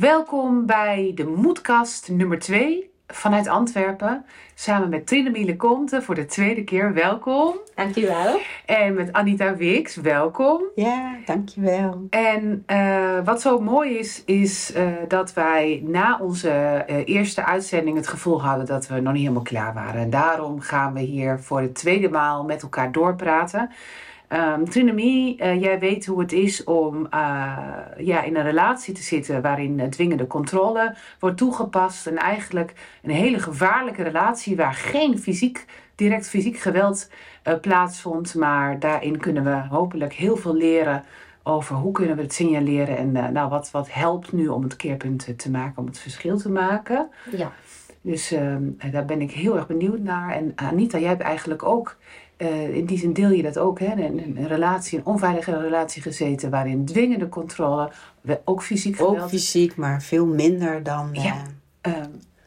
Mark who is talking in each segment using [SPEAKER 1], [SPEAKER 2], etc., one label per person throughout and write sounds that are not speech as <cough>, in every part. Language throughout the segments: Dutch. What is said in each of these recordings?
[SPEAKER 1] Welkom bij de Moedkast nummer 2 vanuit Antwerpen. Samen met Trine Comte voor de tweede keer. Welkom.
[SPEAKER 2] Dankjewel.
[SPEAKER 1] En met Anita Wix. Welkom.
[SPEAKER 3] Ja, dankjewel.
[SPEAKER 1] En uh, wat zo mooi is, is uh, dat wij na onze uh, eerste uitzending het gevoel hadden dat we nog niet helemaal klaar waren. En daarom gaan we hier voor de tweede maal met elkaar doorpraten. Um, Trinomie, uh, jij weet hoe het is om uh, ja, in een relatie te zitten waarin dwingende controle wordt toegepast. En eigenlijk een hele gevaarlijke relatie waar geen fysiek, direct fysiek geweld uh, plaatsvond. Maar daarin kunnen we hopelijk heel veel leren over hoe kunnen we het signaleren. En nou, wat, wat helpt nu om het keerpunt te maken, om het verschil te maken.
[SPEAKER 2] Ja.
[SPEAKER 1] Dus daar ben ik heel erg benieuwd naar. En Anita, jij hebt eigenlijk ook uh, in die zin deel je dat ook, hè? Een, een relatie, een onveilige relatie gezeten waarin dwingende controle, ook fysiek geweld.
[SPEAKER 3] Ook fysiek, maar veel minder dan.
[SPEAKER 1] Ja. Uh,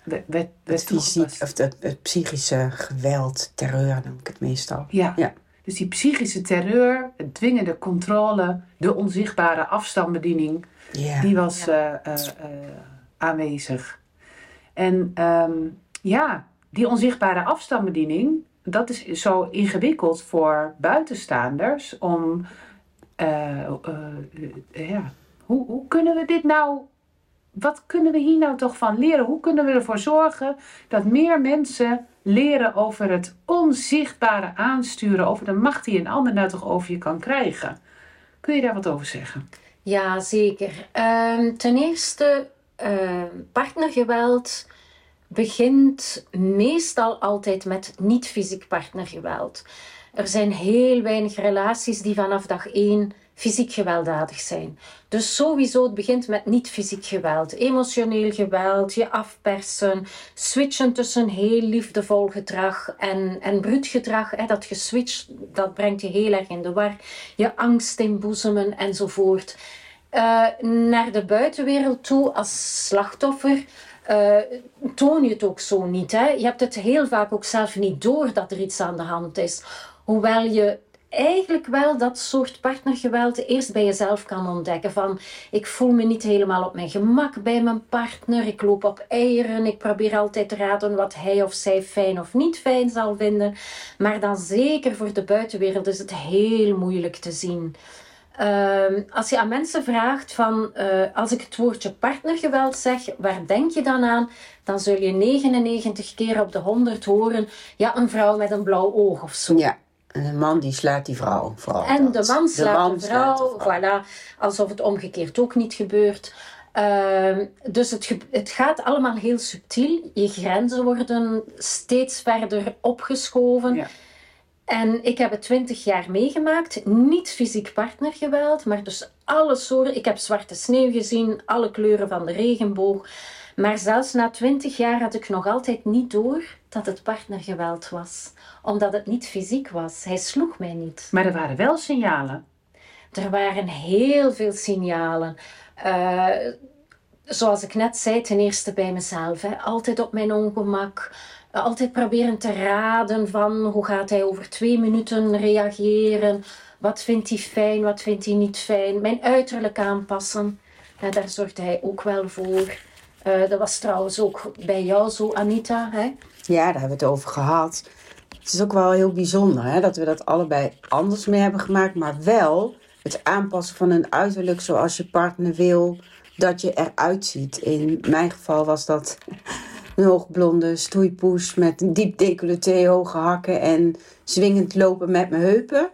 [SPEAKER 1] werd, werd,
[SPEAKER 3] het, fysiek, of het, het, psychische geweld, terreur noem ik het meestal.
[SPEAKER 1] Ja. ja. Dus die psychische terreur, het dwingende controle, de onzichtbare afstandsbediening,
[SPEAKER 3] ja.
[SPEAKER 1] die was ja. uh, aanwezig. En um, ja, die onzichtbare afstandsbediening, dat is zo ingewikkeld voor buitenstaanders om. Uh, uh, uh, ja. hoe, hoe kunnen we dit nou. Wat kunnen we hier nou toch van leren? Hoe kunnen we ervoor zorgen dat meer mensen leren over het onzichtbare aansturen, over de macht die een ander nou toch over je kan krijgen? Kun je daar wat over zeggen?
[SPEAKER 2] Ja, zeker. Um, ten eerste, partnergeweld begint meestal altijd met niet-fysiek partnergeweld. Er zijn heel weinig relaties die vanaf dag één fysiek gewelddadig zijn. Dus sowieso, het begint met niet-fysiek geweld. Emotioneel geweld, je afpersen, switchen tussen heel liefdevol gedrag en, en bruut gedrag. Hè, dat geswitcht, dat brengt je heel erg in de war. Je angst inboezemen enzovoort. Uh, naar de buitenwereld toe als slachtoffer uh, toon je het ook zo niet. Je hebt het heel vaak ook zelf niet door dat er iets aan de hand is. Hoewel je eigenlijk wel dat soort partnergeweld eerst bij jezelf kan ontdekken. Van ik voel me niet helemaal op mijn gemak bij mijn partner. Ik loop op eieren. Ik probeer altijd te raden wat hij of zij fijn of niet fijn zal vinden. Maar dan zeker voor de buitenwereld is het heel moeilijk te zien. Uh, als je aan mensen vraagt van uh, als ik het woordje partnergeweld zeg, waar denk je dan aan? Dan zul je 99 keer op de 100 horen, ja, een vrouw met een blauw oog of zo.
[SPEAKER 3] Ja, en een man die slaat die vrouw. Vooral
[SPEAKER 2] en de man slaat de,
[SPEAKER 3] man
[SPEAKER 2] de, vrouw,
[SPEAKER 3] slaat de vrouw,
[SPEAKER 2] voilà. Alsof het omgekeerd ook niet gebeurt. Uh, dus het, het gaat allemaal heel subtiel. Je grenzen worden steeds verder opgeschoven.
[SPEAKER 1] Ja.
[SPEAKER 2] En ik heb het twintig jaar meegemaakt. Niet fysiek partnergeweld, maar dus alle soorten. Ik heb zwarte sneeuw gezien, alle kleuren van de regenboog. Maar zelfs na twintig jaar had ik nog altijd niet door dat het partnergeweld was. Omdat het niet fysiek was. Hij sloeg mij niet.
[SPEAKER 1] Maar er waren wel signalen.
[SPEAKER 2] Er waren heel veel signalen. Uh, zoals ik net zei, ten eerste bij mezelf. Hè. Altijd op mijn ongemak altijd proberen te raden van hoe gaat hij over twee minuten reageren. Wat vindt hij fijn, wat vindt hij niet fijn. Mijn uiterlijk aanpassen, ja, daar zorgde hij ook wel voor. Uh, dat was trouwens ook bij jou zo, Anita. Hè?
[SPEAKER 3] Ja, daar hebben we het over gehad. Het is ook wel heel bijzonder hè, dat we dat allebei anders mee hebben gemaakt. Maar wel het aanpassen van een uiterlijk zoals je partner wil dat je eruit ziet. In mijn geval was dat een hoogblonde stoeipoes met een diep decolleté, hoge hakken en zwingend lopen met mijn heupen.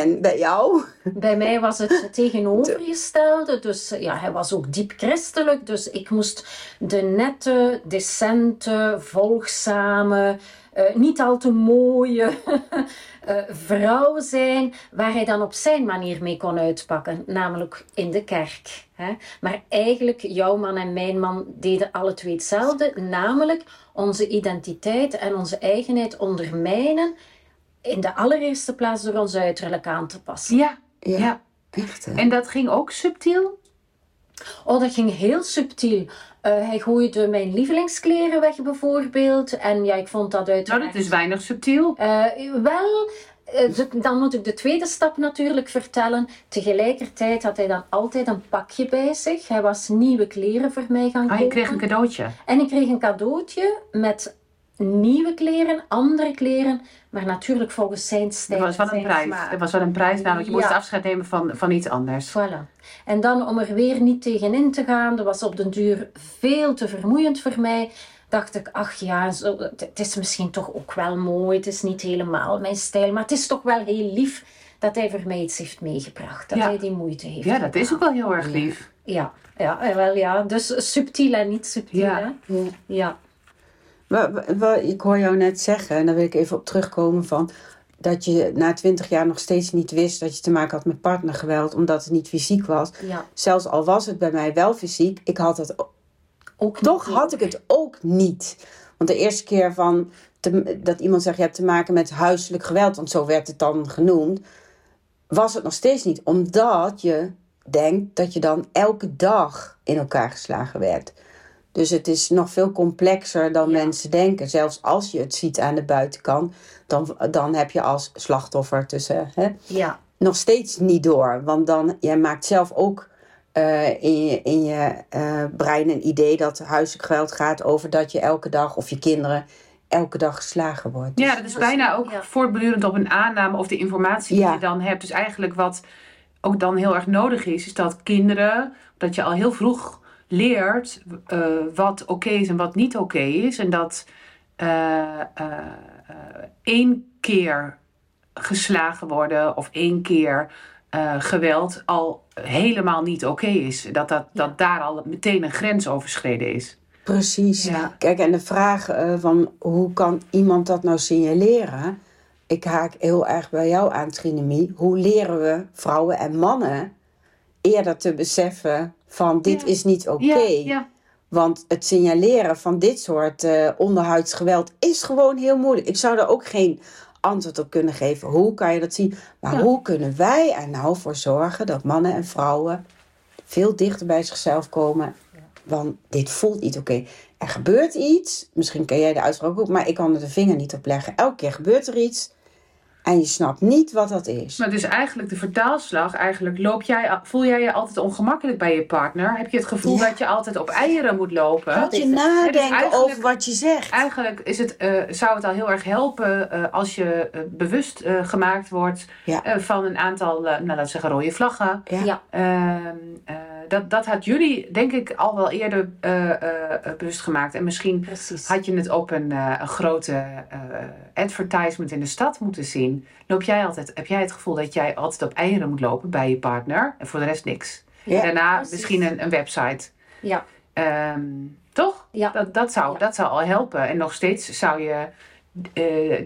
[SPEAKER 3] En bij jou?
[SPEAKER 2] Bij mij was het <laughs> tegenovergestelde. Dus ja, hij was ook diep christelijk. Dus ik moest de nette, decente, volgzame, uh, niet al te mooie uh, <laughs> vrouw zijn, waar hij dan op zijn manier mee kon uitpakken, namelijk in de kerk. Hè? Maar eigenlijk, jouw man en mijn man deden alle twee hetzelfde, namelijk onze identiteit en onze eigenheid ondermijnen, in de allereerste plaats door ons uiterlijk aan te passen.
[SPEAKER 1] Ja, ja. ja.
[SPEAKER 3] Echt, hè?
[SPEAKER 1] En dat ging ook subtiel?
[SPEAKER 2] Oh, dat ging heel subtiel. Uh, hij gooide mijn lievelingskleren weg bijvoorbeeld. En ja, ik vond dat uiteraard...
[SPEAKER 1] Nou, dat is weinig subtiel.
[SPEAKER 2] Uh, wel, eh, dan moet ik de tweede stap natuurlijk vertellen. Tegelijkertijd had hij dan altijd een pakje bij zich. Hij was nieuwe kleren voor mij gaan
[SPEAKER 1] Ah,
[SPEAKER 2] kopen.
[SPEAKER 1] je kreeg een cadeautje.
[SPEAKER 2] En ik kreeg een cadeautje met nieuwe kleren, andere kleren, maar natuurlijk volgens zijn stijl.
[SPEAKER 1] Dat was wel
[SPEAKER 2] en
[SPEAKER 1] een prijs. Dat was wel een prijs, namelijk je moest afscheid nemen van, van iets anders.
[SPEAKER 2] Voilà. En dan om er weer niet tegenin te gaan, dat was op den duur veel te vermoeiend voor mij. Dacht ik, ach ja, zo, het het is misschien toch ook wel mooi. Het is niet helemaal mijn stijl, maar het is toch wel heel lief dat hij voor mij iets heeft meegebracht. Dat
[SPEAKER 1] Ja.
[SPEAKER 2] hij die moeite heeft
[SPEAKER 1] Ja, dat is ook wel heel erg lief.
[SPEAKER 2] Ja, ja, eh, wel ja. Dus subtiel en niet subtiel,
[SPEAKER 1] Ja.
[SPEAKER 2] hè? Ja.
[SPEAKER 3] Ik hoor jou net zeggen, en daar wil ik even op terugkomen van... dat je na twintig jaar nog steeds niet wist dat je te maken had met partnergeweld... omdat het niet fysiek was.
[SPEAKER 2] ja.
[SPEAKER 3] Zelfs al was het bij mij wel fysiek, ik had het
[SPEAKER 2] Ook
[SPEAKER 3] toch had ik het ook niet. Want de eerste keer van te- dat iemand zegt je hebt te maken met huiselijk geweld, want zo werd het dan genoemd, was het nog steeds niet. Omdat je denkt dat je dan elke dag in elkaar geslagen werd. Dus het is nog veel complexer dan
[SPEAKER 2] Ja.
[SPEAKER 3] mensen denken. Zelfs als je het ziet aan de buitenkant, dan, dan heb je als slachtoffer tussen hè,
[SPEAKER 2] Ja,
[SPEAKER 3] nog steeds niet door. Want dan, jij maakt zelf ook eh, in je, in je eh, brein een idee dat huiselijk geweld gaat over dat je elke dag of je kinderen elke dag geslagen wordt.
[SPEAKER 1] Ja, dat is bijna ook
[SPEAKER 2] Ja.
[SPEAKER 1] voortbedurend op een aanname of de informatie
[SPEAKER 3] Ja.
[SPEAKER 1] die je dan hebt. Dus eigenlijk wat ook dan heel erg nodig is, is dat kinderen, dat je al heel vroeg leert eh, wat oké is en wat niet oké is. En dat eh, eh, één keer geslagen worden of één keer geweld al helemaal niet oké is. Dat, dat, dat daar al meteen een grens overschreden is.
[SPEAKER 3] Precies.
[SPEAKER 1] Ja.
[SPEAKER 3] Kijk, en de vraag van hoe kan iemand dat nou signaleren? Ik haak heel erg bij jou aan, Trinemie. Hoe leren we vrouwen en mannen eerder te beseffen van dit
[SPEAKER 1] Ja.
[SPEAKER 3] is niet oké?
[SPEAKER 1] Ja, ja.
[SPEAKER 3] Want het signaleren van dit soort eh onderhuids geweld is gewoon heel moeilijk. Ik zou er ook geen antwoord op kunnen geven. Hoe kan je dat zien? Maar hoe kunnen wij er nou voor zorgen dat mannen en vrouwen veel dichter bij zichzelf komen? Want dit voelt niet oké. Er gebeurt iets. Misschien ken jij de uitspraak ook, maar ik kan er de vinger niet op leggen. Elke keer gebeurt er iets. En je snapt niet wat dat is.
[SPEAKER 1] Maar dus eigenlijk de vertaalslag, eigenlijk loop jij, voel jij je altijd ongemakkelijk bij je partner? Heb je het gevoel
[SPEAKER 3] Ja.
[SPEAKER 1] dat je altijd op eieren moet lopen?
[SPEAKER 3] Moet je nadenken
[SPEAKER 1] Ja, dus
[SPEAKER 3] over wat je zegt.
[SPEAKER 1] Eigenlijk is het, eh, zou het al heel erg helpen eh, als je eh, bewust eh, gemaakt wordt
[SPEAKER 3] Ja.
[SPEAKER 1] van een aantal, eh, nou, laten we zeggen, rode vlaggen.
[SPEAKER 3] Ja.
[SPEAKER 1] Eh, dat, dat had jullie, denk ik, al wel eerder eh, bewust gemaakt. En misschien
[SPEAKER 2] precies.
[SPEAKER 1] had je het op een, een grote advertisement in de stad moeten zien. Loop jij altijd, heb jij het gevoel dat jij altijd op eieren moet lopen bij je partner en voor de rest niks?
[SPEAKER 3] Ja,
[SPEAKER 1] daarna
[SPEAKER 2] precies.
[SPEAKER 1] misschien een, een website.
[SPEAKER 2] Ja,
[SPEAKER 1] Ehm, toch?
[SPEAKER 2] ja.
[SPEAKER 1] Dat, dat, zou,
[SPEAKER 2] Ja.
[SPEAKER 1] dat zou al helpen. En nog steeds zou je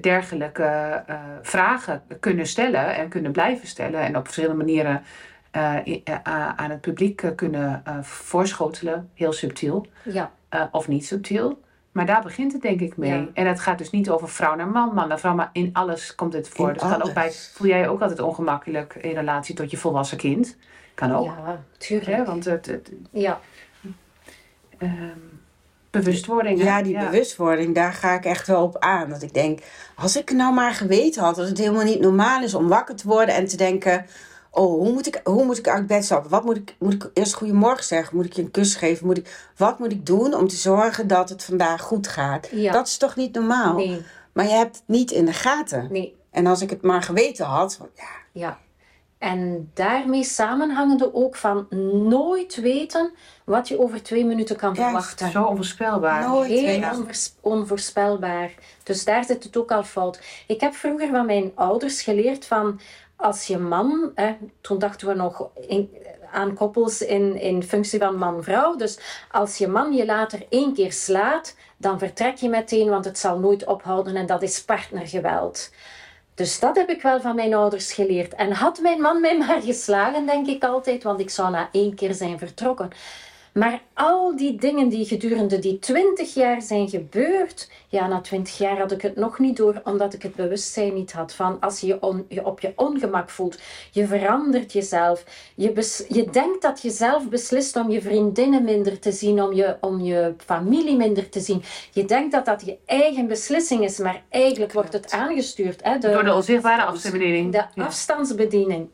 [SPEAKER 1] dergelijke vragen kunnen stellen en kunnen blijven stellen. En op verschillende manieren aan het publiek eh, kunnen eh, voorschotelen. Heel subtiel
[SPEAKER 2] ja.
[SPEAKER 1] eh, of niet subtiel. Maar daar begint het denk ik mee.
[SPEAKER 2] Ja.
[SPEAKER 1] En het gaat dus niet over vrouw naar man, man naar vrouw, maar in alles komt het voor.
[SPEAKER 3] In
[SPEAKER 1] dus kan ook bij, voel jij je ook altijd ongemakkelijk in relatie tot je volwassen kind? Kan ook.
[SPEAKER 2] Ja, tuurlijk.
[SPEAKER 1] Hè? Want het, het,
[SPEAKER 2] Ja,
[SPEAKER 1] ehm, bewustwording.
[SPEAKER 3] Ja, die bewustwording, daar ga ik echt wel op aan. Dat ik denk, als ik nou maar geweten had dat het helemaal niet normaal is om wakker te worden en te denken: Oh, hoe moet ik, hoe moet ik uit bed stappen? Wat moet ik, moet ik eerst goedemorgen zeggen? Moet ik je een kus geven? Moet ik, wat moet ik doen om te zorgen dat het vandaag goed gaat?
[SPEAKER 2] Ja.
[SPEAKER 3] Dat is toch niet normaal?
[SPEAKER 2] nee,
[SPEAKER 3] Maar je hebt het niet in de gaten.
[SPEAKER 2] nee.
[SPEAKER 3] En als ik het maar geweten had, ja,
[SPEAKER 2] Ja. En daarmee samenhangende ook van nooit weten wat je over twee minuten kan
[SPEAKER 3] Juist.
[SPEAKER 2] verwachten.
[SPEAKER 1] Zo onvoorspelbaar.
[SPEAKER 3] Nooit
[SPEAKER 2] Heel onvoors- onvoorspelbaar. Dus daar zit het ook al fout. Ik heb vroeger van mijn ouders geleerd van als je man, hè, toen dachten we nog aan koppels in, in functie van man-vrouw. Dus als je man je later één keer slaat, dan vertrek je meteen, want het zal nooit ophouden en dat is partnergeweld. Dus dat heb ik wel van mijn ouders geleerd. En had mijn man mij <laughs> maar geslagen, denk ik altijd, want ik zou na één keer zijn vertrokken. Maar al die dingen die gedurende die twintig jaar zijn gebeurd, ja, na twintig jaar had ik het nog niet door, omdat ik het bewustzijn niet had van als je je, on- je op je ongemak voelt, je verandert jezelf, je, bes- je denkt dat je zelf beslist om je vriendinnen minder te zien, om je, om je familie minder te zien. Je denkt dat dat je eigen beslissing is, maar eigenlijk wordt het aangestuurd. Hè,
[SPEAKER 1] Door de onzichtbare
[SPEAKER 2] afstands-
[SPEAKER 1] afstandsbediening.
[SPEAKER 2] De
[SPEAKER 1] Ja.
[SPEAKER 2] afstandsbediening.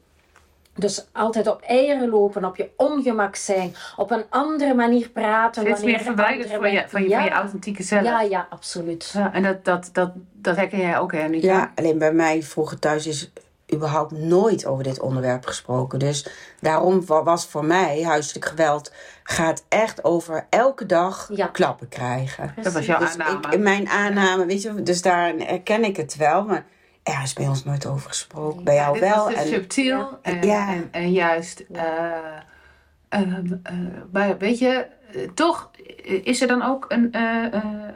[SPEAKER 2] Dus altijd op eieren lopen, op je ongemak zijn, op een andere manier praten.
[SPEAKER 1] Steeds meer
[SPEAKER 2] de
[SPEAKER 1] verwijderd
[SPEAKER 2] andere
[SPEAKER 1] van je, van je,
[SPEAKER 2] ja,
[SPEAKER 1] van je authentieke zelf.
[SPEAKER 2] Ja, ja, absoluut.
[SPEAKER 1] Ja, en dat, dat, dat, dat herken jij ook, hè? Niet?
[SPEAKER 3] Ja, alleen bij mij vroeger thuis is überhaupt nooit over dit onderwerp gesproken. Dus daarom wa- was voor mij huiselijk geweld gaat echt over elke dag
[SPEAKER 2] Ja.
[SPEAKER 3] klappen krijgen.
[SPEAKER 1] Dat was jouw
[SPEAKER 3] Dus
[SPEAKER 1] aanname.
[SPEAKER 3] ik, mijn aanname, weet je, dus daar herken ik het wel, maar er is bij ons nooit over gesproken. Bij jou
[SPEAKER 1] Dit
[SPEAKER 3] wel. En,
[SPEAKER 1] subtiel
[SPEAKER 2] Ja.
[SPEAKER 1] en,
[SPEAKER 3] Ja.
[SPEAKER 1] en, en juist. eh, ehm, eh, maar weet je, eh, toch is er dan ook een,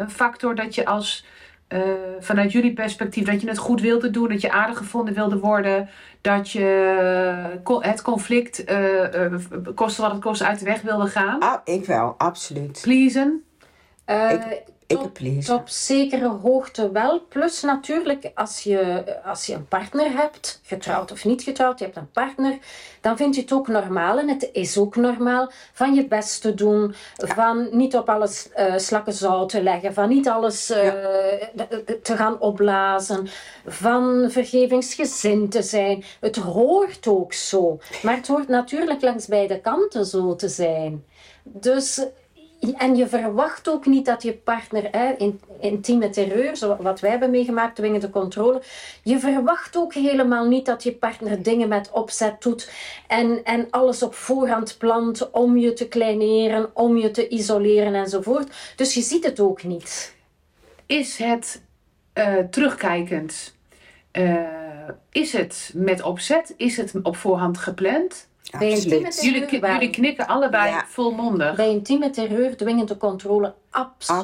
[SPEAKER 1] een factor dat je als. vanuit jullie perspectief, dat je het goed wilde doen, dat je aardig gevonden wilde worden, dat je het conflict, eh, koste wat het kost, uit de weg wilde gaan.
[SPEAKER 3] ah, ik wel, absoluut.
[SPEAKER 1] Pleasen.
[SPEAKER 3] Ik
[SPEAKER 2] Top- zekere hoogte wel. Plus natuurlijk, als je, als je een partner hebt, getrouwd of niet getrouwd, je hebt een partner, dan vind je het ook normaal, en het is ook normaal, van je best te doen, van niet op alles eh slakken zout te leggen, van niet alles eh, te gaan opblazen, van vergevingsgezind te zijn. Het hoort ook zo. Maar het hoort natuurlijk langs beide kanten zo te zijn. Dus en je verwacht ook niet dat je partner, hè, in, intieme terreur, zo wat wij hebben meegemaakt, dwingende controle, je verwacht ook helemaal niet dat je partner dingen met opzet doet en, en alles op voorhand plant om je te kleineren, om je te isoleren enzovoort. Dus je ziet het ook niet.
[SPEAKER 1] Is het eh, terugkijkend? eh, is het met opzet? Is het op voorhand gepland?
[SPEAKER 2] Bij intieme
[SPEAKER 3] Absoluut.
[SPEAKER 2] terreur
[SPEAKER 1] Jullie, jullie knikken allebei
[SPEAKER 3] Ja.
[SPEAKER 1] volmondig.
[SPEAKER 2] Bij intieme terreur, dwingende controle, absoluut.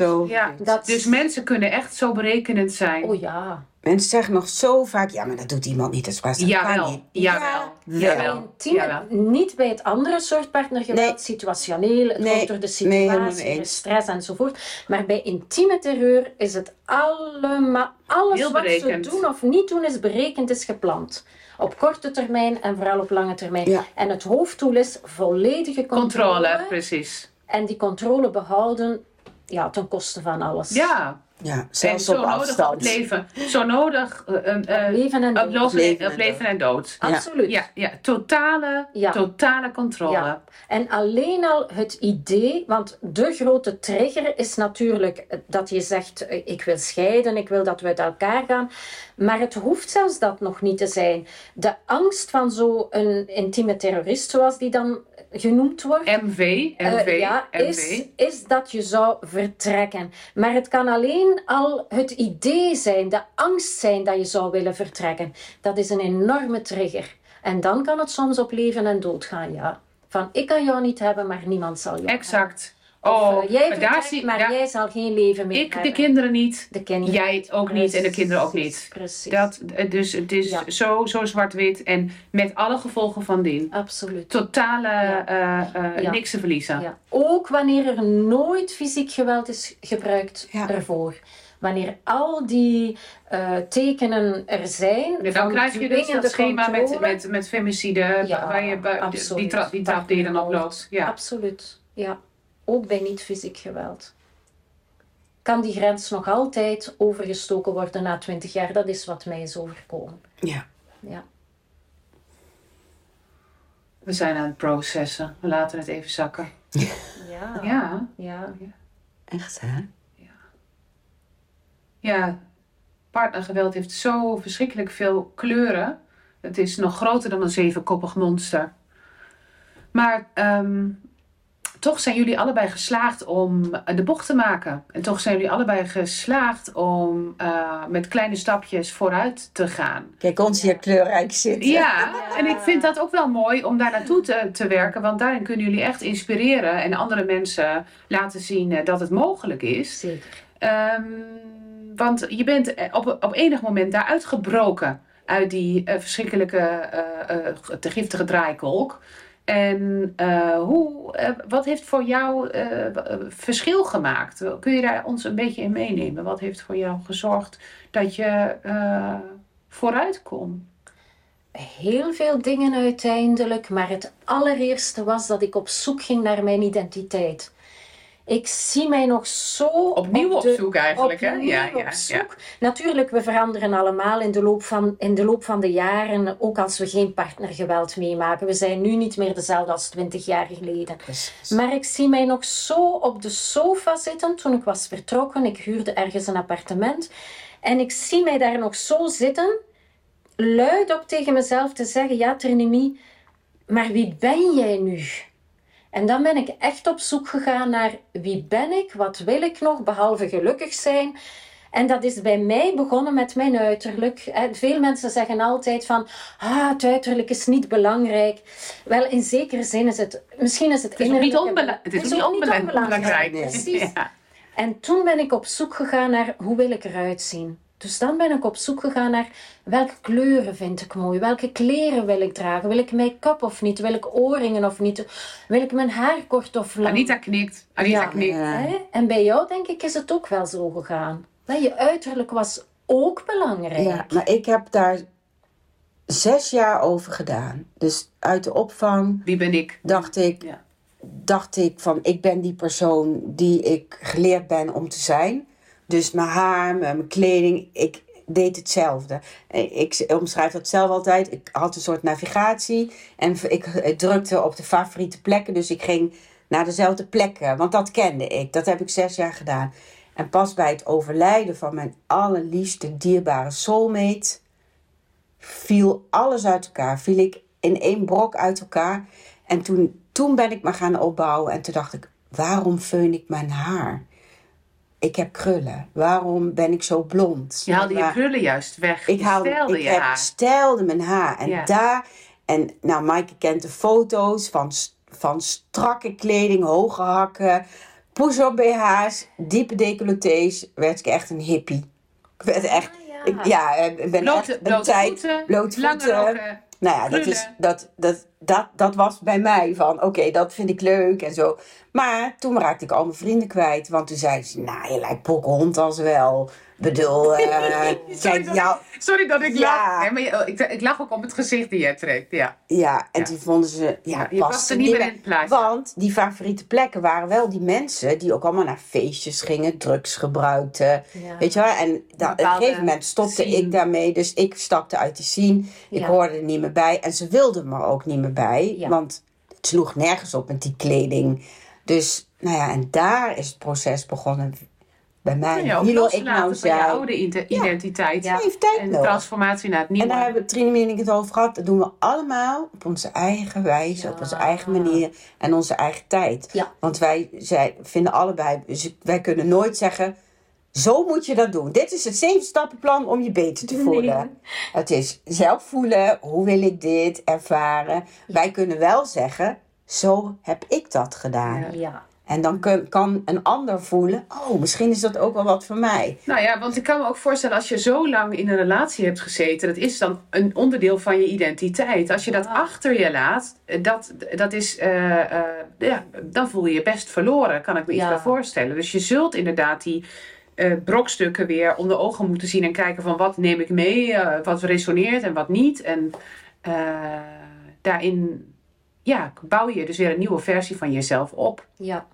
[SPEAKER 3] Absoluut.
[SPEAKER 1] Ja,
[SPEAKER 2] Dat-
[SPEAKER 1] dus mensen kunnen echt zo berekenend zijn.
[SPEAKER 2] Oh ja.
[SPEAKER 3] Mensen zeggen nog zo vaak, ja, maar dat doet iemand niet. Dat kan
[SPEAKER 1] Jawel,
[SPEAKER 3] niet.
[SPEAKER 1] jawel,
[SPEAKER 3] Ja,
[SPEAKER 1] jawel.
[SPEAKER 3] wel.
[SPEAKER 2] Intieme,
[SPEAKER 1] Jawel.
[SPEAKER 2] niet bij het andere soort partnergeweld,
[SPEAKER 3] Nee.
[SPEAKER 2] situationeel, het
[SPEAKER 3] Nee.
[SPEAKER 2] komt door de
[SPEAKER 3] Nee,
[SPEAKER 2] situatie,
[SPEAKER 3] mee
[SPEAKER 2] de stress enzovoort. Maar bij intieme terreur is het allemaal, alles
[SPEAKER 1] Heel
[SPEAKER 2] wat
[SPEAKER 1] berekend.
[SPEAKER 2] ze doen of niet doen is berekend, is gepland. Op korte termijn en vooral op lange termijn.
[SPEAKER 3] Ja.
[SPEAKER 2] En het hoofddoel is volledige controle,
[SPEAKER 1] Controle, precies.
[SPEAKER 2] en die controle behouden ja, ten koste van alles.
[SPEAKER 1] Ja,
[SPEAKER 3] Ja,
[SPEAKER 1] en
[SPEAKER 3] zelfs
[SPEAKER 1] zo
[SPEAKER 3] op
[SPEAKER 1] nodig op het
[SPEAKER 3] afstand.
[SPEAKER 1] leven. Zo nodig eh,
[SPEAKER 2] Leven en dood.
[SPEAKER 1] leven,
[SPEAKER 3] Leven
[SPEAKER 1] op
[SPEAKER 3] en
[SPEAKER 1] leven en dood.
[SPEAKER 2] Absoluut.
[SPEAKER 1] Ja, ja, totale,
[SPEAKER 2] Ja.
[SPEAKER 1] totale controle.
[SPEAKER 2] Ja. En alleen al het idee, want de grote trigger is natuurlijk dat je zegt: ik wil scheiden, ik wil dat we uit elkaar gaan. Maar het hoeft zelfs dat nog niet te zijn. De angst van zo'n intieme terrorist, zoals die dan genoemd wordt.
[SPEAKER 1] MV,
[SPEAKER 2] eh,
[SPEAKER 1] MV,
[SPEAKER 2] ja,
[SPEAKER 1] MV.
[SPEAKER 2] is, is dat je zou vertrekken. Maar het kan alleen al het idee zijn, de angst zijn dat je zou willen vertrekken. Dat is een enorme trigger. En dan kan het soms op leven en dood gaan, ja. Van ik kan jou niet hebben, maar niemand zal jou
[SPEAKER 1] Exact.
[SPEAKER 2] hebben.
[SPEAKER 1] Oh,
[SPEAKER 2] Of, jij
[SPEAKER 1] maar daar zie
[SPEAKER 2] maar jij zal geen leven meer
[SPEAKER 1] ik, de
[SPEAKER 2] hebben.
[SPEAKER 1] kinderen niet.
[SPEAKER 2] De kinderen.
[SPEAKER 1] Jij ook niet en de kinderen ook niet.
[SPEAKER 2] Precies.
[SPEAKER 1] Dat, eh, dus het is
[SPEAKER 2] Ja.
[SPEAKER 1] zo, zo zwart-wit en met alle gevolgen van dien.
[SPEAKER 2] Absoluut.
[SPEAKER 1] Totale
[SPEAKER 2] Ja.
[SPEAKER 1] eh, eh,
[SPEAKER 2] Ja.
[SPEAKER 1] niks te verliezen.
[SPEAKER 2] Ja. Ook wanneer er nooit fysiek geweld is gebruikt
[SPEAKER 3] Ja.
[SPEAKER 2] ervoor. Wanneer al die eh, tekenen er zijn.
[SPEAKER 1] Ja, dan
[SPEAKER 2] van
[SPEAKER 1] krijg je dus
[SPEAKER 2] dwingende
[SPEAKER 1] dat schema met, met, met femicide,
[SPEAKER 2] Ja,
[SPEAKER 1] waar je, die, trap, die trap die je dan oploopt. Ja.
[SPEAKER 2] Absoluut, ja. Ook bij niet fysiek geweld. Kan die grens nog altijd overgestoken worden na 20 jaar? Dat is wat mij is overkomen.
[SPEAKER 3] Ja.
[SPEAKER 2] Ja.
[SPEAKER 1] We zijn aan het processen. We laten het even zakken. <laughs>
[SPEAKER 2] Ja.
[SPEAKER 1] Ja,
[SPEAKER 2] ja.
[SPEAKER 3] Echt, hè?
[SPEAKER 1] ja. Partnergeweld heeft zo verschrikkelijk veel kleuren. Het is nog groter dan een zevenkoppig monster. Maar ehm, toch zijn jullie allebei geslaagd om de bocht te maken. En toch zijn jullie allebei geslaagd om eh, met kleine stapjes vooruit te gaan.
[SPEAKER 3] Kijk ons hier kleurrijk zitten.
[SPEAKER 1] Ja, en ik vind dat ook wel mooi om daar naartoe te, te werken. Want daarin kunnen jullie echt inspireren en andere mensen laten zien eh, dat het mogelijk is.
[SPEAKER 2] Zeker.
[SPEAKER 1] Ehm, want je bent eh, op, op enig moment daaruit gebroken uit die eh, verschrikkelijke, eh, eh, te giftige draaikolk. En eh, hoe, eh, wat heeft voor jou eh, verschil gemaakt? Kun je daar ons een beetje in meenemen? Wat heeft voor jou gezorgd dat je vooruit kon?
[SPEAKER 2] Heel veel dingen uiteindelijk, maar het allereerste was dat ik op zoek ging naar mijn identiteit. Ik zie mij nog zo
[SPEAKER 1] Opnieuw op
[SPEAKER 2] de-
[SPEAKER 1] zoek eigenlijk, hè? Ja, ja,
[SPEAKER 2] op. Natuurlijk, we veranderen allemaal in de, loop van, in de loop van de jaren, ook als we geen partnergeweld meemaken. We zijn nu niet meer dezelfde als twintig jaar geleden.
[SPEAKER 3] Precies.
[SPEAKER 2] Maar ik zie mij nog zo op de sofa zitten toen ik was vertrokken. Ik huurde ergens een appartement. En ik zie mij daar nog zo zitten, luidop tegen mezelf te zeggen: Ja, Trinimie, maar wie ben jij nu? En dan ben ik echt op zoek gegaan naar wie ben ik, wat wil ik nog, behalve gelukkig zijn. En dat is bij mij begonnen met mijn uiterlijk. Hè, Veel mensen zeggen altijd van, ah, het uiterlijk is niet belangrijk. Wel, in zekere zin is het, misschien is het
[SPEAKER 1] Het is ook niet, onbela- het is ook niet
[SPEAKER 2] ook
[SPEAKER 1] onbelangrijk.
[SPEAKER 2] Precies.
[SPEAKER 1] Ja.
[SPEAKER 2] En toen ben ik op zoek gegaan naar hoe wil ik eruit zien. Dus dan ben ik op zoek gegaan naar welke kleuren vind ik mooi, welke kleren wil ik dragen, wil ik make-up of niet, wil ik oorringen of niet, wil ik mijn haar kort of lang.
[SPEAKER 1] Anita knikt. Anita
[SPEAKER 2] Ja.
[SPEAKER 1] knikt.
[SPEAKER 2] Hè? En bij jou denk ik is het ook wel zo gegaan. Hè, Je uiterlijk was ook belangrijk.
[SPEAKER 3] Ja, maar ik heb daar zes jaar over gedaan. Dus uit de opvang
[SPEAKER 1] Wie ben ik?
[SPEAKER 3] dacht ik,
[SPEAKER 1] Ja.
[SPEAKER 3] dacht ik van ik ben die persoon die ik geleerd ben om te zijn. Dus mijn haar, mijn kleding, ik deed hetzelfde. Ik omschrijf dat zelf altijd. Ik had een soort navigatie en ik drukte op de favoriete plekken. Dus ik ging naar dezelfde plekken, want dat kende ik. Dat heb ik zes jaar gedaan. En pas bij het overlijden van mijn allerliefste, dierbare soulmate viel alles uit elkaar. Viel ik in één brok uit elkaar. En toen, toen ben ik me gaan opbouwen. En toen dacht ik, waarom feun ik mijn haar? Ik heb krullen. Waarom ben ik zo blond?
[SPEAKER 1] Je haalde je
[SPEAKER 3] Waar-
[SPEAKER 1] krullen juist weg.
[SPEAKER 3] ik
[SPEAKER 1] je
[SPEAKER 3] haalde,
[SPEAKER 1] stelde
[SPEAKER 3] ik
[SPEAKER 1] je
[SPEAKER 3] heb,
[SPEAKER 1] haar.
[SPEAKER 3] stelde mijn haar. En
[SPEAKER 1] Ja.
[SPEAKER 3] daar, en nou, Maaike kent de foto's van, van strakke kleding, hoge hakken, push-up BH's, diepe decolletés. Werd ik echt een hippie. Ik werd echt,
[SPEAKER 2] Ah, ja.
[SPEAKER 3] ik, ja, ik ben
[SPEAKER 1] Blote,
[SPEAKER 3] echt een
[SPEAKER 1] blote
[SPEAKER 3] tijd,
[SPEAKER 1] voeten,
[SPEAKER 3] blote
[SPEAKER 1] lange
[SPEAKER 3] voeten. Nou ja, dat, is, dat, dat, dat, dat was bij mij van, oké, dat vind ik leuk en zo. Maar toen raakte ik al mijn vrienden kwijt. Want toen zeiden ze, nou, je lijkt Pocahontas wel. Bedoel, <laughs> eh,
[SPEAKER 1] Sorry, dat,
[SPEAKER 3] jou,
[SPEAKER 1] sorry dat ik
[SPEAKER 3] Ja.
[SPEAKER 1] lach. Nee, maar je- ik, ik lach ook op het gezicht die jij trekt. Ja.
[SPEAKER 3] Ja, en
[SPEAKER 1] Ja.
[SPEAKER 3] toen vonden ze, ja,
[SPEAKER 1] Ja, je
[SPEAKER 3] past er
[SPEAKER 1] niet meer in het plaatje.
[SPEAKER 3] Want die favoriete plekken waren wel die mensen die ook allemaal naar feestjes gingen, drugs gebruikten.
[SPEAKER 2] Ja.
[SPEAKER 3] Weet je wel? En op een gegeven moment stopte
[SPEAKER 1] scene.
[SPEAKER 3] ik daarmee, dus ik stapte uit die scene. Ik
[SPEAKER 2] Ja.
[SPEAKER 3] hoorde er niet meer bij en ze wilden me ook niet meer bij,
[SPEAKER 2] Ja.
[SPEAKER 3] want het sloeg nergens op met die kleding. Dus, nou ja, en daar is het proces begonnen bij mij.
[SPEAKER 1] Ja,
[SPEAKER 3] Wie wil ik
[SPEAKER 1] loslaten
[SPEAKER 3] nou
[SPEAKER 1] van je oude ide- identiteit.
[SPEAKER 2] Ja.
[SPEAKER 3] Heeft tijd
[SPEAKER 1] En
[SPEAKER 3] nodig.
[SPEAKER 1] transformatie naar het nieuwe.
[SPEAKER 3] En daar hebben Trine en ik het over gehad. Dat doen we allemaal op onze eigen wijze,
[SPEAKER 2] Ja.
[SPEAKER 3] op onze eigen manier en onze eigen tijd.
[SPEAKER 2] Ja.
[SPEAKER 3] Want wij zij vinden allebei, dus wij kunnen nooit zeggen, zo moet je dat doen. Dit is het zeven stappenplan om je beter te voelen. Het is zelf voelen, hoe wil ik dit ervaren. Wij kunnen wel zeggen, zo heb ik dat gedaan.
[SPEAKER 1] Ja.
[SPEAKER 3] En dan kun- kan een ander voelen, oh, misschien is dat ook wel wat voor mij.
[SPEAKER 1] Nou ja, want ik kan me ook voorstellen als je zo lang in een relatie hebt gezeten, dat is dan een onderdeel van je identiteit. Als je dat achter je laat, eh, dat, dat is, eh, eh, ja, dan voel je je best verloren, kan ik me iets bij voorstellen. Dus je zult inderdaad die brokstukken weer onder ogen moeten zien en kijken van wat neem ik mee, wat resoneert en wat niet. En daarin ja, bouw je dus weer een nieuwe versie van jezelf op.
[SPEAKER 2] Ja.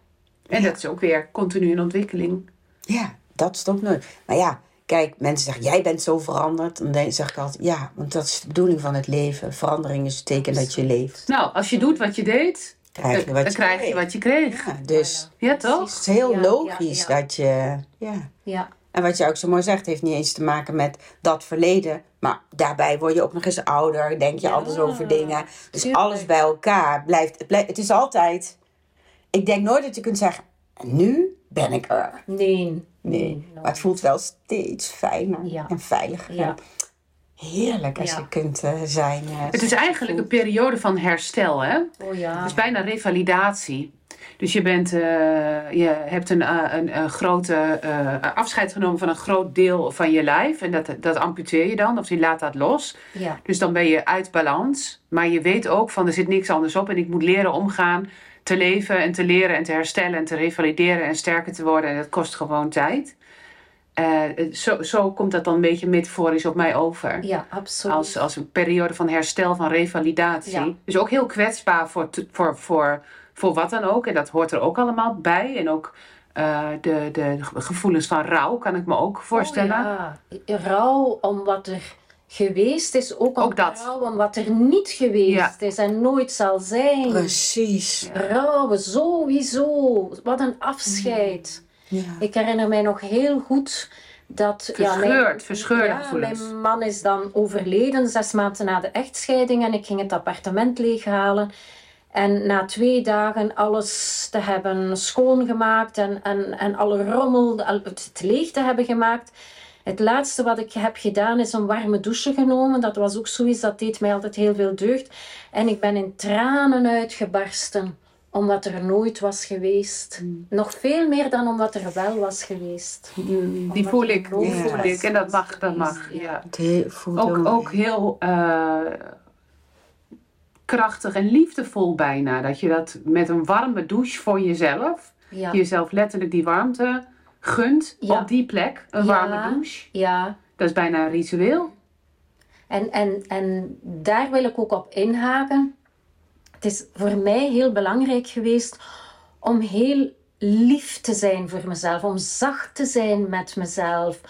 [SPEAKER 1] En dat is ook weer continu in ontwikkeling.
[SPEAKER 3] Ja, dat stopt nooit. Maar ja, kijk, mensen zeggen, jij bent zo veranderd. Dan zeg ik altijd, ja, want dat is de bedoeling van het leven. Verandering is het teken dat je leeft.
[SPEAKER 1] Nou, als je doet wat je deed,
[SPEAKER 3] Krijg je
[SPEAKER 1] dan,
[SPEAKER 3] wat
[SPEAKER 1] dan
[SPEAKER 3] je
[SPEAKER 1] krijg je
[SPEAKER 3] kreeg.
[SPEAKER 1] wat je kreeg.
[SPEAKER 3] Ja, dus
[SPEAKER 1] Ja, toch?
[SPEAKER 3] het is heel
[SPEAKER 2] Ja,
[SPEAKER 3] logisch
[SPEAKER 2] ja, ja.
[SPEAKER 3] dat je, ja.
[SPEAKER 2] Ja.
[SPEAKER 3] En wat je ook zo mooi zegt, heeft niet eens te maken met dat verleden. Maar daarbij word je ook nog eens ouder, denk je
[SPEAKER 2] Ja,
[SPEAKER 3] anders over dingen. Dus
[SPEAKER 2] tuurlijk.
[SPEAKER 3] alles bij elkaar blijft het, blijft. het is altijd, ik denk nooit dat je kunt zeggen, nu ben ik er.
[SPEAKER 2] Nee.
[SPEAKER 3] Nee, maar het voelt wel steeds fijner
[SPEAKER 2] Ja.
[SPEAKER 3] en veiliger.
[SPEAKER 2] Ja.
[SPEAKER 3] Heerlijk als
[SPEAKER 2] Ja.
[SPEAKER 3] je kunt eh, zijn. eh,
[SPEAKER 1] Het is eigenlijk een periode van herstel, hè?
[SPEAKER 2] Oh ja.
[SPEAKER 1] Het is bijna revalidatie. Dus je, bent, eh, je hebt een, een, een grote eh, afscheid genomen van een groot deel van je lijf. En dat, dat amputeer je dan, of je laat dat los.
[SPEAKER 2] Ja.
[SPEAKER 1] Dus dan ben je uit balans. Maar je weet ook van er zit niks anders op. En ik moet leren omgaan, te leven en te leren en te herstellen en te revalideren en sterker te worden. En dat kost gewoon tijd. Eh, zo, zo komt dat dan een beetje metaforisch op mij over.
[SPEAKER 2] ja, absoluut.
[SPEAKER 1] Als, als een periode van herstel, van revalidatie.
[SPEAKER 2] Ja.
[SPEAKER 1] Dus ook heel kwetsbaar voor, voor, voor, voor wat dan ook. En dat hoort er ook allemaal bij. En ook eh, de, de gevoelens van rouw kan ik me ook voorstellen.
[SPEAKER 2] Oh, ja. Rouw om wat er geweest is, ook om
[SPEAKER 1] Ook dat.
[SPEAKER 2] rouw om wat er niet geweest
[SPEAKER 1] Ja.
[SPEAKER 2] is en nooit zal zijn.
[SPEAKER 3] Precies.
[SPEAKER 2] Rouwen, sowieso. Wat een afscheid.
[SPEAKER 3] Ja.
[SPEAKER 2] Ik herinner mij nog heel goed dat...
[SPEAKER 1] Verscheurd, verscheurde
[SPEAKER 2] ja,
[SPEAKER 1] gevoelens.
[SPEAKER 2] Mijn man is dan overleden, zes maanden na de echtscheiding. En ik ging het appartement leeghalen. En na twee dagen alles te hebben schoongemaakt en, en, en alle rommel, al- het leeg te hebben gemaakt. Het laatste wat ik heb gedaan is een warme douche genomen. Dat was ook zoiets, dat deed mij altijd heel veel deugd. En ik ben in tranen uitgebarsten, omdat er nooit was geweest.
[SPEAKER 1] Mm.
[SPEAKER 2] Nog veel meer dan omdat er wel was geweest.
[SPEAKER 1] Die voel ik, die
[SPEAKER 3] Ja.
[SPEAKER 1] voel ik. En dat mag, dat mag. Ja. Ook,
[SPEAKER 3] heel-
[SPEAKER 1] ook heel eh, krachtig en liefdevol bijna. Dat je dat met een warme douche voor jezelf,
[SPEAKER 2] Ja,
[SPEAKER 1] jezelf letterlijk die warmte gunt
[SPEAKER 2] Ja.
[SPEAKER 1] op die plek. Een
[SPEAKER 2] Ja.
[SPEAKER 1] warme douche.
[SPEAKER 2] ja.
[SPEAKER 1] Dat is bijna een ritueel.
[SPEAKER 2] En, en, en daar wil ik ook op inhaken. Het is voor mij heel belangrijk geweest om heel lief te zijn voor mezelf, om zacht te zijn met mezelf.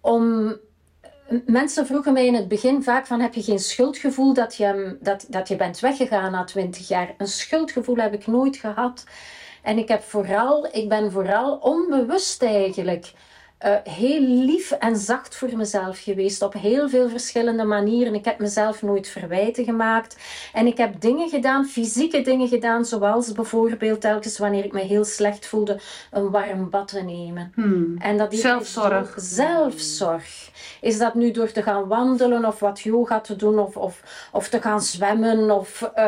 [SPEAKER 2] Om Mensen vroegen mij in het begin vaak van heb je geen schuldgevoel dat je, dat, dat je bent weggegaan na twintig jaar. Een schuldgevoel heb ik nooit gehad. En ik, heb vooral, ik ben vooral onbewust eigenlijk eh, heel lief en zacht voor mezelf geweest. Op heel veel verschillende manieren. Ik heb mezelf nooit verwijten gemaakt. En ik heb dingen gedaan, fysieke dingen gedaan. Zoals bijvoorbeeld telkens wanneer ik me heel slecht voelde, een warm bad te nemen.
[SPEAKER 1] Hmm.
[SPEAKER 2] En dat is
[SPEAKER 1] Zelfzorg.
[SPEAKER 2] Zelfzorg. Is dat nu door te gaan wandelen of wat yoga te doen of, of, of te gaan zwemmen of... eh,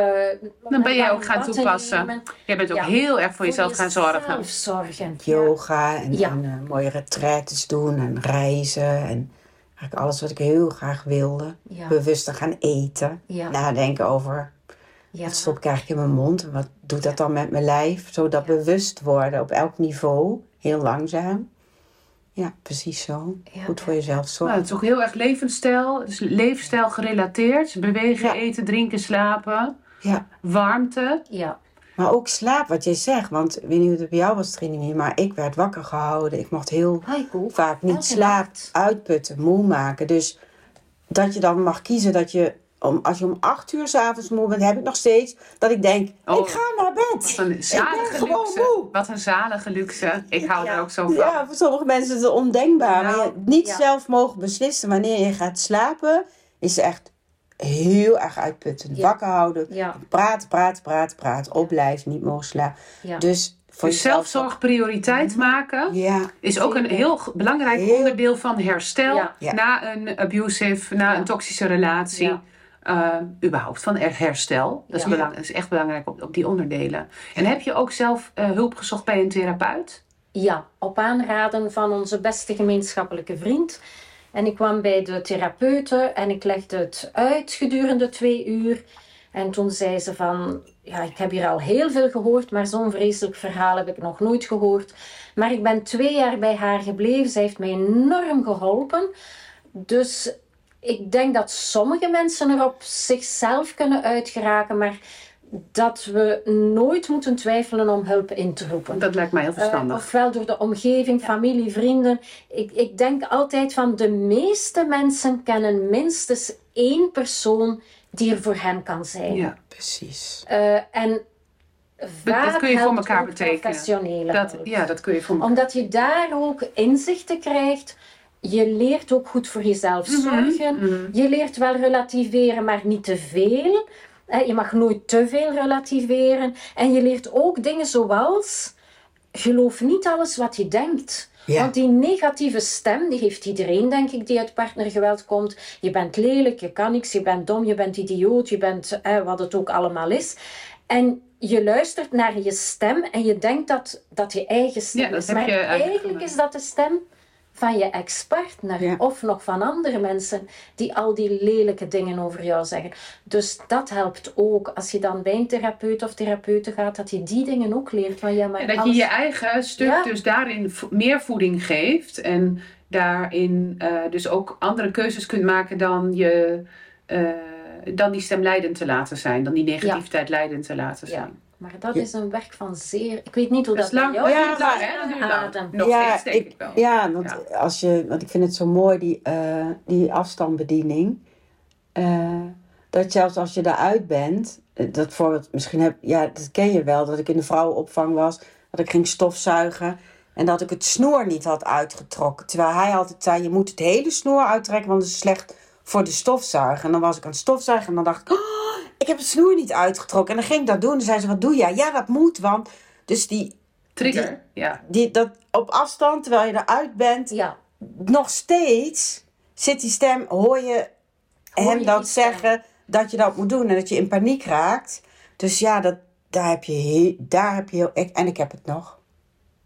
[SPEAKER 1] Dan ben
[SPEAKER 2] een
[SPEAKER 1] jij ook gaan toepassen.
[SPEAKER 2] nemen.
[SPEAKER 1] Jij bent ook
[SPEAKER 2] Ja.
[SPEAKER 1] heel erg voor jezelf gaan zorgen.
[SPEAKER 2] Zelf zorgen.
[SPEAKER 3] yoga en,
[SPEAKER 2] Ja.
[SPEAKER 3] en eh, mooie doen en reizen. En eigenlijk alles wat ik heel graag wilde.
[SPEAKER 2] Ja.
[SPEAKER 3] Bewuster gaan eten.
[SPEAKER 2] Ja.
[SPEAKER 3] Nadenken over
[SPEAKER 2] Ja.
[SPEAKER 3] wat stop ik eigenlijk in mijn mond en wat doet dat dan met mijn lijf. Zo dat bewust worden op elk niveau. Heel langzaam. Ja, precies zo.
[SPEAKER 2] Ja.
[SPEAKER 3] Goed voor jezelf
[SPEAKER 1] Nou,
[SPEAKER 3] zorgen.
[SPEAKER 1] het is ook heel erg levensstijl. Dus leefstijl gerelateerd. Bewegen,
[SPEAKER 3] Ja.
[SPEAKER 1] eten, drinken, slapen.
[SPEAKER 3] Ja.
[SPEAKER 1] Warmte.
[SPEAKER 2] Ja.
[SPEAKER 3] Maar ook slaap, wat je zegt. Want ik weet niet hoe het bij jou was, Trini, maar ik werd wakker gehouden. Ik mocht heel vaak niet
[SPEAKER 2] nacht.
[SPEAKER 3] uitputten, moe maken. Dus dat je dan mag kiezen dat je, om, als je om acht uur s'avonds moe bent, heb ik nog steeds dat ik denk,
[SPEAKER 1] Oh.
[SPEAKER 3] ik ga naar bed.
[SPEAKER 1] Wat een zalige
[SPEAKER 3] gewoon
[SPEAKER 1] luxe.
[SPEAKER 3] moe.
[SPEAKER 1] Wat een zalige luxe. Ik hou er
[SPEAKER 2] Ja.
[SPEAKER 1] ook zo van.
[SPEAKER 3] Ja, voor sommige mensen is het ondenkbaar. maar
[SPEAKER 1] Nou,
[SPEAKER 3] je niet
[SPEAKER 2] ja.
[SPEAKER 3] zelf mogen beslissen wanneer je gaat slapen, is echt heel erg uitputtend.
[SPEAKER 2] Ja.
[SPEAKER 3] Wakker houden,
[SPEAKER 2] Ja.
[SPEAKER 3] praten, praten, praten, praten, opblijven, niet mogen slapen.
[SPEAKER 2] Ja.
[SPEAKER 3] Dus voor
[SPEAKER 1] Dus
[SPEAKER 3] jezelf-
[SPEAKER 1] zelfzorg prioriteit maken
[SPEAKER 3] Ja,
[SPEAKER 1] is ook een heel belangrijk
[SPEAKER 3] Heel-
[SPEAKER 1] onderdeel van herstel
[SPEAKER 2] Ja.
[SPEAKER 3] Ja.
[SPEAKER 1] na een abusive, na
[SPEAKER 2] Ja.
[SPEAKER 1] een toxische relatie.
[SPEAKER 2] Ja.
[SPEAKER 1] Uh, überhaupt van er- herstel. Dat is, belang, dat is echt belangrijk op, op die onderdelen. En heb je ook zelf eh, hulp gezocht bij een therapeut?
[SPEAKER 2] Ja, op aanraden van onze beste gemeenschappelijke vriend. En ik kwam bij de therapeute en ik legde het uit gedurende twee uur. En toen zei ze van, ja, ik heb hier al heel veel gehoord, maar zo'n vreselijk verhaal heb ik nog nooit gehoord. Maar ik ben twee jaar bij haar gebleven. Zij heeft mij enorm geholpen. Dus ik denk dat sommige mensen er op zichzelf kunnen uitgeraken, maar dat we nooit moeten twijfelen om hulp in te roepen.
[SPEAKER 1] Dat lijkt mij heel
[SPEAKER 2] Eh,
[SPEAKER 1] verstandig.
[SPEAKER 2] ofwel door de omgeving, familie, vrienden. Ik, ik denk altijd van de meeste mensen kennen minstens één persoon die er voor hen kan zijn.
[SPEAKER 1] ja.
[SPEAKER 3] precies.
[SPEAKER 2] Eh, en vaak
[SPEAKER 1] dat kun je voor
[SPEAKER 2] helpt
[SPEAKER 1] elkaar
[SPEAKER 2] ook
[SPEAKER 1] betekenen.
[SPEAKER 2] professionele
[SPEAKER 1] Dat, ja, dat kun je voor
[SPEAKER 2] Omdat je daar ook inzichten krijgt. Je leert ook goed voor jezelf
[SPEAKER 1] Mhm,
[SPEAKER 2] zorgen. Je leert wel relativeren, maar niet te veel. Eh, Je mag nooit te veel relativeren. En je leert ook dingen zoals... Geloof niet alles wat je denkt.
[SPEAKER 3] Ja.
[SPEAKER 2] Want die negatieve stem, die heeft iedereen, denk ik, die uit partnergeweld komt. Je bent lelijk, je kan niks, je bent dom, je bent idioot, je bent eh, wat het ook allemaal is. En je luistert naar je stem en je denkt dat dat je eigen stem
[SPEAKER 1] Ja, dat
[SPEAKER 2] is.
[SPEAKER 1] heb
[SPEAKER 2] Maar
[SPEAKER 1] eigenlijk
[SPEAKER 2] is dat de stem van je ex-partner
[SPEAKER 3] Ja.
[SPEAKER 2] of nog van andere mensen die al die lelijke dingen over jou zeggen. Dus dat helpt ook als je dan bij een therapeut of therapeuten gaat, dat je die dingen ook leert. Van, ja, maar
[SPEAKER 1] En dat je
[SPEAKER 2] alles-
[SPEAKER 1] je eigen stuk
[SPEAKER 2] Ja.
[SPEAKER 1] dus daarin meer voeding geeft. En daarin eh, dus ook andere keuzes kunt maken dan, je, eh, dan die stem leidend te laten zijn. Dan die negativiteit leidend te laten
[SPEAKER 2] Ja.
[SPEAKER 1] zijn.
[SPEAKER 2] Maar dat
[SPEAKER 3] Ja.
[SPEAKER 2] is een werk van zeer... Ik weet niet hoe
[SPEAKER 1] Dat
[SPEAKER 2] dat,
[SPEAKER 1] is lang.
[SPEAKER 2] bij
[SPEAKER 3] Ja,
[SPEAKER 1] hè?
[SPEAKER 2] Adem.
[SPEAKER 1] Nog
[SPEAKER 3] Ja,
[SPEAKER 1] steeds denk ik,
[SPEAKER 3] ik-
[SPEAKER 1] wel.
[SPEAKER 3] Ja, want,
[SPEAKER 1] Ja.
[SPEAKER 3] Als je, want ik vind het zo mooi, die, eh, die afstandsbediening. Eh, dat zelfs als je daaruit bent, eh, dat voorbeeld, misschien heb, ja, dat ken je wel, dat ik in de vrouwenopvang was, dat ik ging stofzuigen en dat ik het snoer niet had uitgetrokken. Terwijl hij altijd zei, je moet het hele snoer uittrekken, want het is slecht voor de stofzuiger. En dan was ik aan het stofzuigen en dan dacht ik, oh, ik heb het snoer niet uitgetrokken. En dan ging ik dat doen en zei ze, wat doe jij? Ja, dat moet, want... Dus die,
[SPEAKER 1] Trigger, ja.
[SPEAKER 3] die, dat op afstand, terwijl je eruit bent,
[SPEAKER 2] Ja,
[SPEAKER 3] nog steeds zit die stem, hoor je
[SPEAKER 2] Hoor
[SPEAKER 3] hem
[SPEAKER 2] je
[SPEAKER 3] dat
[SPEAKER 2] stem.
[SPEAKER 3] zeggen dat je dat moet doen en dat je in paniek raakt. Dus ja, dat, daar heb je heel, daar heb je heel, ik, en ik heb het nog.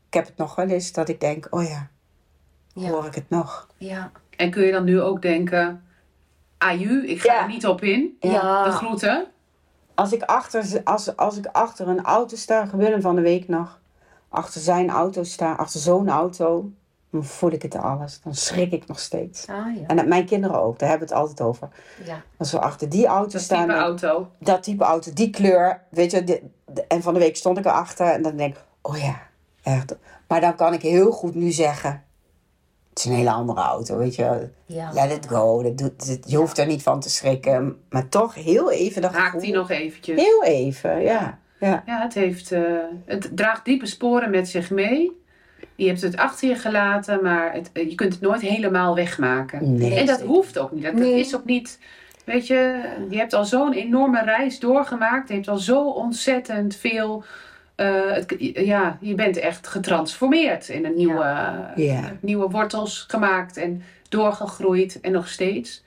[SPEAKER 3] Ik heb het nog wel eens dat ik denk, oh ja,
[SPEAKER 2] ja,
[SPEAKER 3] hoor ik het nog.
[SPEAKER 2] ja.
[SPEAKER 1] En kun je dan nu ook denken, aju, ik ga
[SPEAKER 3] Ja.
[SPEAKER 1] er niet op in.
[SPEAKER 2] Ja.
[SPEAKER 1] De groeten.
[SPEAKER 3] Als ik achter, als, als ik achter een auto sta, gebeurde van de week nog, achter zijn auto sta, achter zo'n auto, dan voel ik het alles. Dan schrik ik nog steeds.
[SPEAKER 2] Ah ja.
[SPEAKER 3] En mijn kinderen ook, daar hebben we het altijd over.
[SPEAKER 2] ja.
[SPEAKER 3] Als we achter die auto
[SPEAKER 1] Dat
[SPEAKER 3] staan,
[SPEAKER 1] type
[SPEAKER 3] dan-
[SPEAKER 1] auto.
[SPEAKER 3] dat type auto, die kleur, weet je. de- de- en van de week stond ik erachter en dan denk ik, oh ja, echt. Maar dan kan ik heel goed nu zeggen, het is een hele andere auto, weet je.
[SPEAKER 2] Ja.
[SPEAKER 3] Let it go, dat doet, dat- je hoeft er niet van te schrikken. Maar toch heel even dat
[SPEAKER 1] Haakt
[SPEAKER 3] gevoel.
[SPEAKER 1] die nog eventjes.
[SPEAKER 3] Heel even, ja. ja.
[SPEAKER 1] Ja, het, heeft, eh, het draagt diepe sporen met zich mee. Je hebt het achter je gelaten, maar het, eh, je kunt het nooit helemaal wegmaken.
[SPEAKER 3] Nee,
[SPEAKER 1] en dat
[SPEAKER 3] zeker.
[SPEAKER 1] hoeft ook niet. Dat, dat
[SPEAKER 2] Nee.
[SPEAKER 1] is ook niet. Weet je, je hebt al zo'n enorme reis doorgemaakt. Je hebt al zo ontzettend veel. Eh, het, ja, je bent echt getransformeerd in een nieuwe,
[SPEAKER 3] Ja.
[SPEAKER 1] nieuwe wortels gemaakt en doorgegroeid en nog steeds.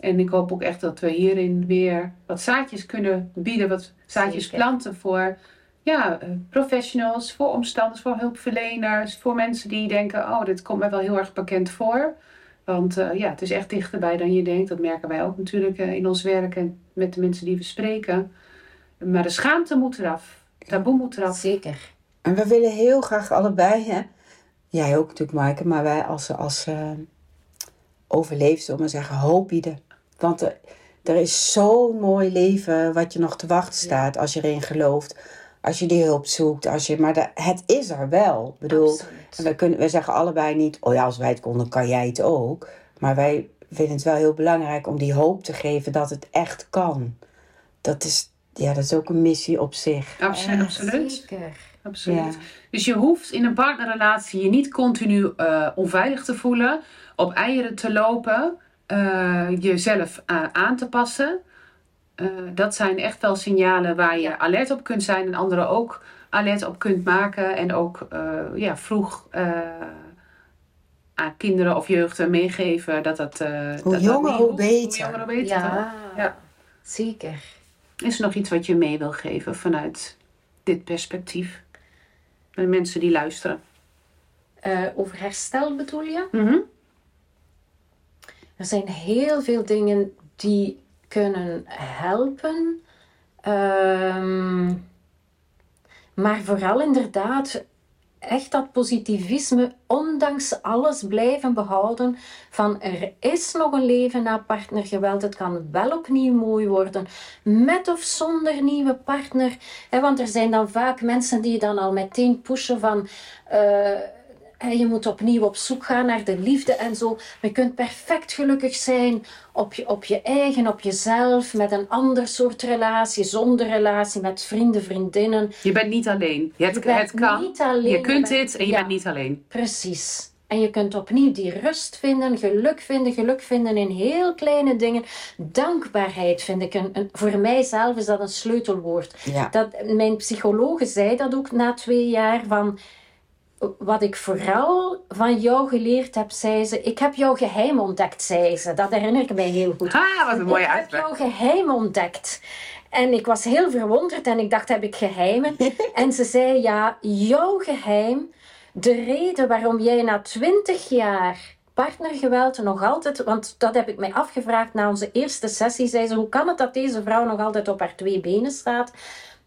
[SPEAKER 1] En ik hoop ook echt dat we hierin weer wat zaadjes kunnen bieden, wat zaadjes
[SPEAKER 2] Zeker.
[SPEAKER 1] planten voor ja, eh, professionals, voor omstanders, voor hulpverleners, voor mensen die denken, oh, dit komt mij wel heel erg bekend voor. Want eh, ja, het is echt dichterbij dan je denkt. Dat merken wij ook natuurlijk in ons werk en met de mensen die we spreken. Maar de schaamte moet eraf. Taboe moet eraf.
[SPEAKER 2] Zeker.
[SPEAKER 3] En we willen heel graag allebei, hè. Jij ook natuurlijk, Maaike, maar wij als, als eh overleefd, zullen we maar zeggen, hoop bieden. Want er, er is zo'n mooi leven wat je nog te wachten staat als je erin gelooft. Als je die hulp zoekt. Als je, maar de, het is er wel. Ik bedoel,
[SPEAKER 2] Absoluut.
[SPEAKER 3] en we, kunnen, we zeggen allebei niet, oh ja, als wij het konden, kan jij het ook. Maar wij vinden het wel heel belangrijk om die hoop te geven dat het echt kan. Dat is, ja, dat is ook een missie op zich.
[SPEAKER 1] Absoluut.
[SPEAKER 2] Ja,
[SPEAKER 1] absoluut.
[SPEAKER 2] Zeker.
[SPEAKER 1] absoluut.
[SPEAKER 3] Ja.
[SPEAKER 1] Dus je hoeft in een partnerrelatie je niet continu eh, onveilig te voelen, op eieren te lopen, eh, jezelf eh, aan te passen. Eh, dat zijn echt wel signalen waar je alert op kunt zijn en anderen ook alert op kunt maken. En ook eh, ja, vroeg eh, aan kinderen of jeugd meegeven dat dat. eh, dat dat
[SPEAKER 3] jonger,
[SPEAKER 1] niet
[SPEAKER 3] hoe beter.
[SPEAKER 1] Hoe jonger, hoe beter.
[SPEAKER 2] Ja,
[SPEAKER 1] Ja.
[SPEAKER 2] zeker.
[SPEAKER 1] Is er nog iets wat je mee wil geven vanuit dit perspectief? Bij de mensen die luisteren.
[SPEAKER 2] Eh, over herstel bedoel je?
[SPEAKER 1] Mhm.
[SPEAKER 2] Er zijn heel veel dingen die kunnen helpen. Ehm, maar vooral inderdaad echt dat positivisme, ondanks alles blijven behouden van er is nog een leven na partnergeweld. Het kan wel opnieuw mooi worden, met of zonder nieuwe partner. Want er zijn dan vaak mensen die dan al meteen pushen van... eh, hè, je moet opnieuw op zoek gaan naar de liefde en zo. Maar je kunt perfect gelukkig zijn op je, op je eigen, op jezelf, met een ander soort relatie, zonder relatie, met vrienden, vriendinnen.
[SPEAKER 1] Je bent niet alleen. Het,
[SPEAKER 2] Je bent
[SPEAKER 1] het kan.
[SPEAKER 2] niet alleen,
[SPEAKER 1] je kunt
[SPEAKER 2] je bent-
[SPEAKER 1] dit en je
[SPEAKER 2] ja.
[SPEAKER 1] bent niet alleen.
[SPEAKER 2] Precies. En je kunt opnieuw die rust vinden, geluk vinden, geluk vinden in heel kleine dingen. Dankbaarheid vind ik een, een voor mijzelf is dat een sleutelwoord.
[SPEAKER 3] Ja.
[SPEAKER 2] Dat, mijn psychologe zei dat ook na twee jaar van wat ik vooral van jou geleerd heb, zei ze. Ik heb jouw geheim ontdekt, zei ze. Dat herinner ik mij heel goed.
[SPEAKER 1] Ha, wat een mooie
[SPEAKER 2] ik heb
[SPEAKER 1] uitspraak.
[SPEAKER 2] jouw geheim ontdekt. En ik was heel verwonderd en ik dacht, heb ik geheimen? <laughs> en ze zei, ja, jouw geheim, de reden waarom jij na twintig jaar partnergeweld nog altijd, want dat heb ik mij afgevraagd na onze eerste sessie, zei ze, hoe kan het dat deze vrouw nog altijd op haar twee benen staat?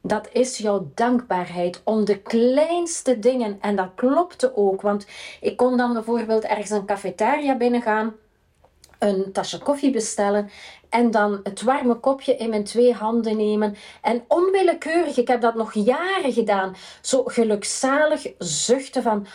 [SPEAKER 2] Dat is jouw dankbaarheid om de kleinste dingen. En dat klopte ook, want ik kon dan bijvoorbeeld ergens een cafetaria binnengaan een tasje koffie bestellen en dan het warme kopje in mijn twee handen nemen. En onwillekeurig, ik heb dat nog jaren gedaan, zo gelukzalig zuchten van...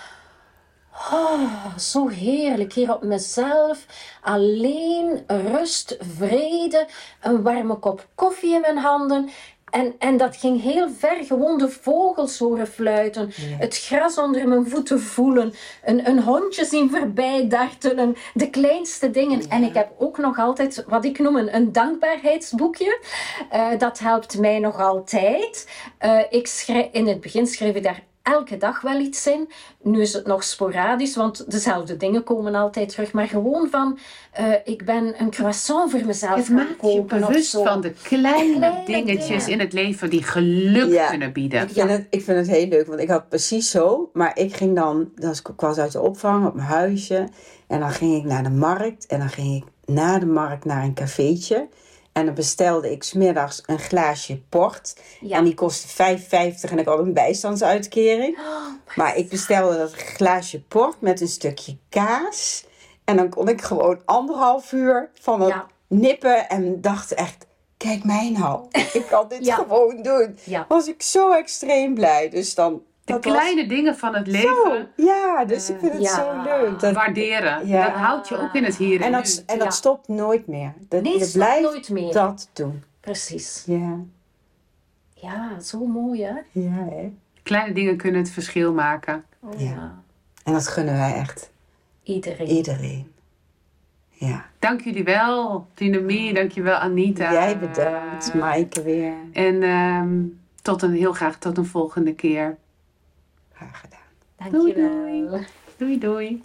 [SPEAKER 2] Oh, zo heerlijk hier op mezelf. Alleen rust, vrede, een warme kop koffie in mijn handen. En, en dat ging heel ver. Gewoon de vogels horen fluiten. Het gras onder mijn voeten voelen. Een, een hondje zien voorbij dartelen. De kleinste dingen. En ik heb ook nog altijd wat ik noem een, een dankbaarheidsboekje. Uh, dat helpt mij nog altijd. Uh, ik schrijf, in het begin schreef ik daar elke dag wel iets in. Nu is het nog sporadisch, want dezelfde dingen komen altijd terug. Maar gewoon van, uh, ik ben een croissant voor mezelf
[SPEAKER 1] het gaan kopen. Je bewust van de kleine, kleine dingetjes dingen. in het leven die geluk ja, kunnen bieden.
[SPEAKER 3] Ik vind, het, ik vind het heel leuk, want ik had precies zo. Maar ik ging dan, dus ik was uit de opvang op mijn huisje. En dan ging ik naar de markt. En dan ging ik na de markt naar een cafeetje. En dan bestelde ik smiddags een glaasje port. Ja. En die kostte 5,50 en ik had een bijstandsuitkering. <gasps> Oh, maar ik bestelde dat glaasje port met een stukje kaas. En dan kon ik gewoon anderhalf uur van het ja. nippen en dacht echt... Kijk mij nou, <laughs> ik kan dit ja. gewoon doen. Was ik zo extreem blij. Dus dan
[SPEAKER 1] de kleine dingen van het leven.
[SPEAKER 3] Zo, ja, dus ik vind het zo leuk.
[SPEAKER 1] Dat, waarderen. Ja. Dat houdt je ook in het hier en,
[SPEAKER 3] en dat, En dat stopt nooit meer. Dat,
[SPEAKER 2] nee,
[SPEAKER 3] je blijft
[SPEAKER 2] nooit meer.
[SPEAKER 3] dat doen.
[SPEAKER 2] Precies.
[SPEAKER 3] Ja.
[SPEAKER 2] Ja, zo mooi hè?
[SPEAKER 3] Ja, hè?
[SPEAKER 1] Kleine dingen kunnen het verschil maken.
[SPEAKER 2] Oh, ja.
[SPEAKER 3] En dat gunnen wij echt.
[SPEAKER 2] Iedereen.
[SPEAKER 3] Iedereen. Ja.
[SPEAKER 1] Dank jullie wel, Dinamie. Dank je wel, Anita.
[SPEAKER 3] Jij bedankt, Maaike weer.
[SPEAKER 1] En um, tot een heel graag tot een volgende keer.
[SPEAKER 3] Graag gedaan.
[SPEAKER 2] Dankjewel.
[SPEAKER 1] Doei doei. doei, doei.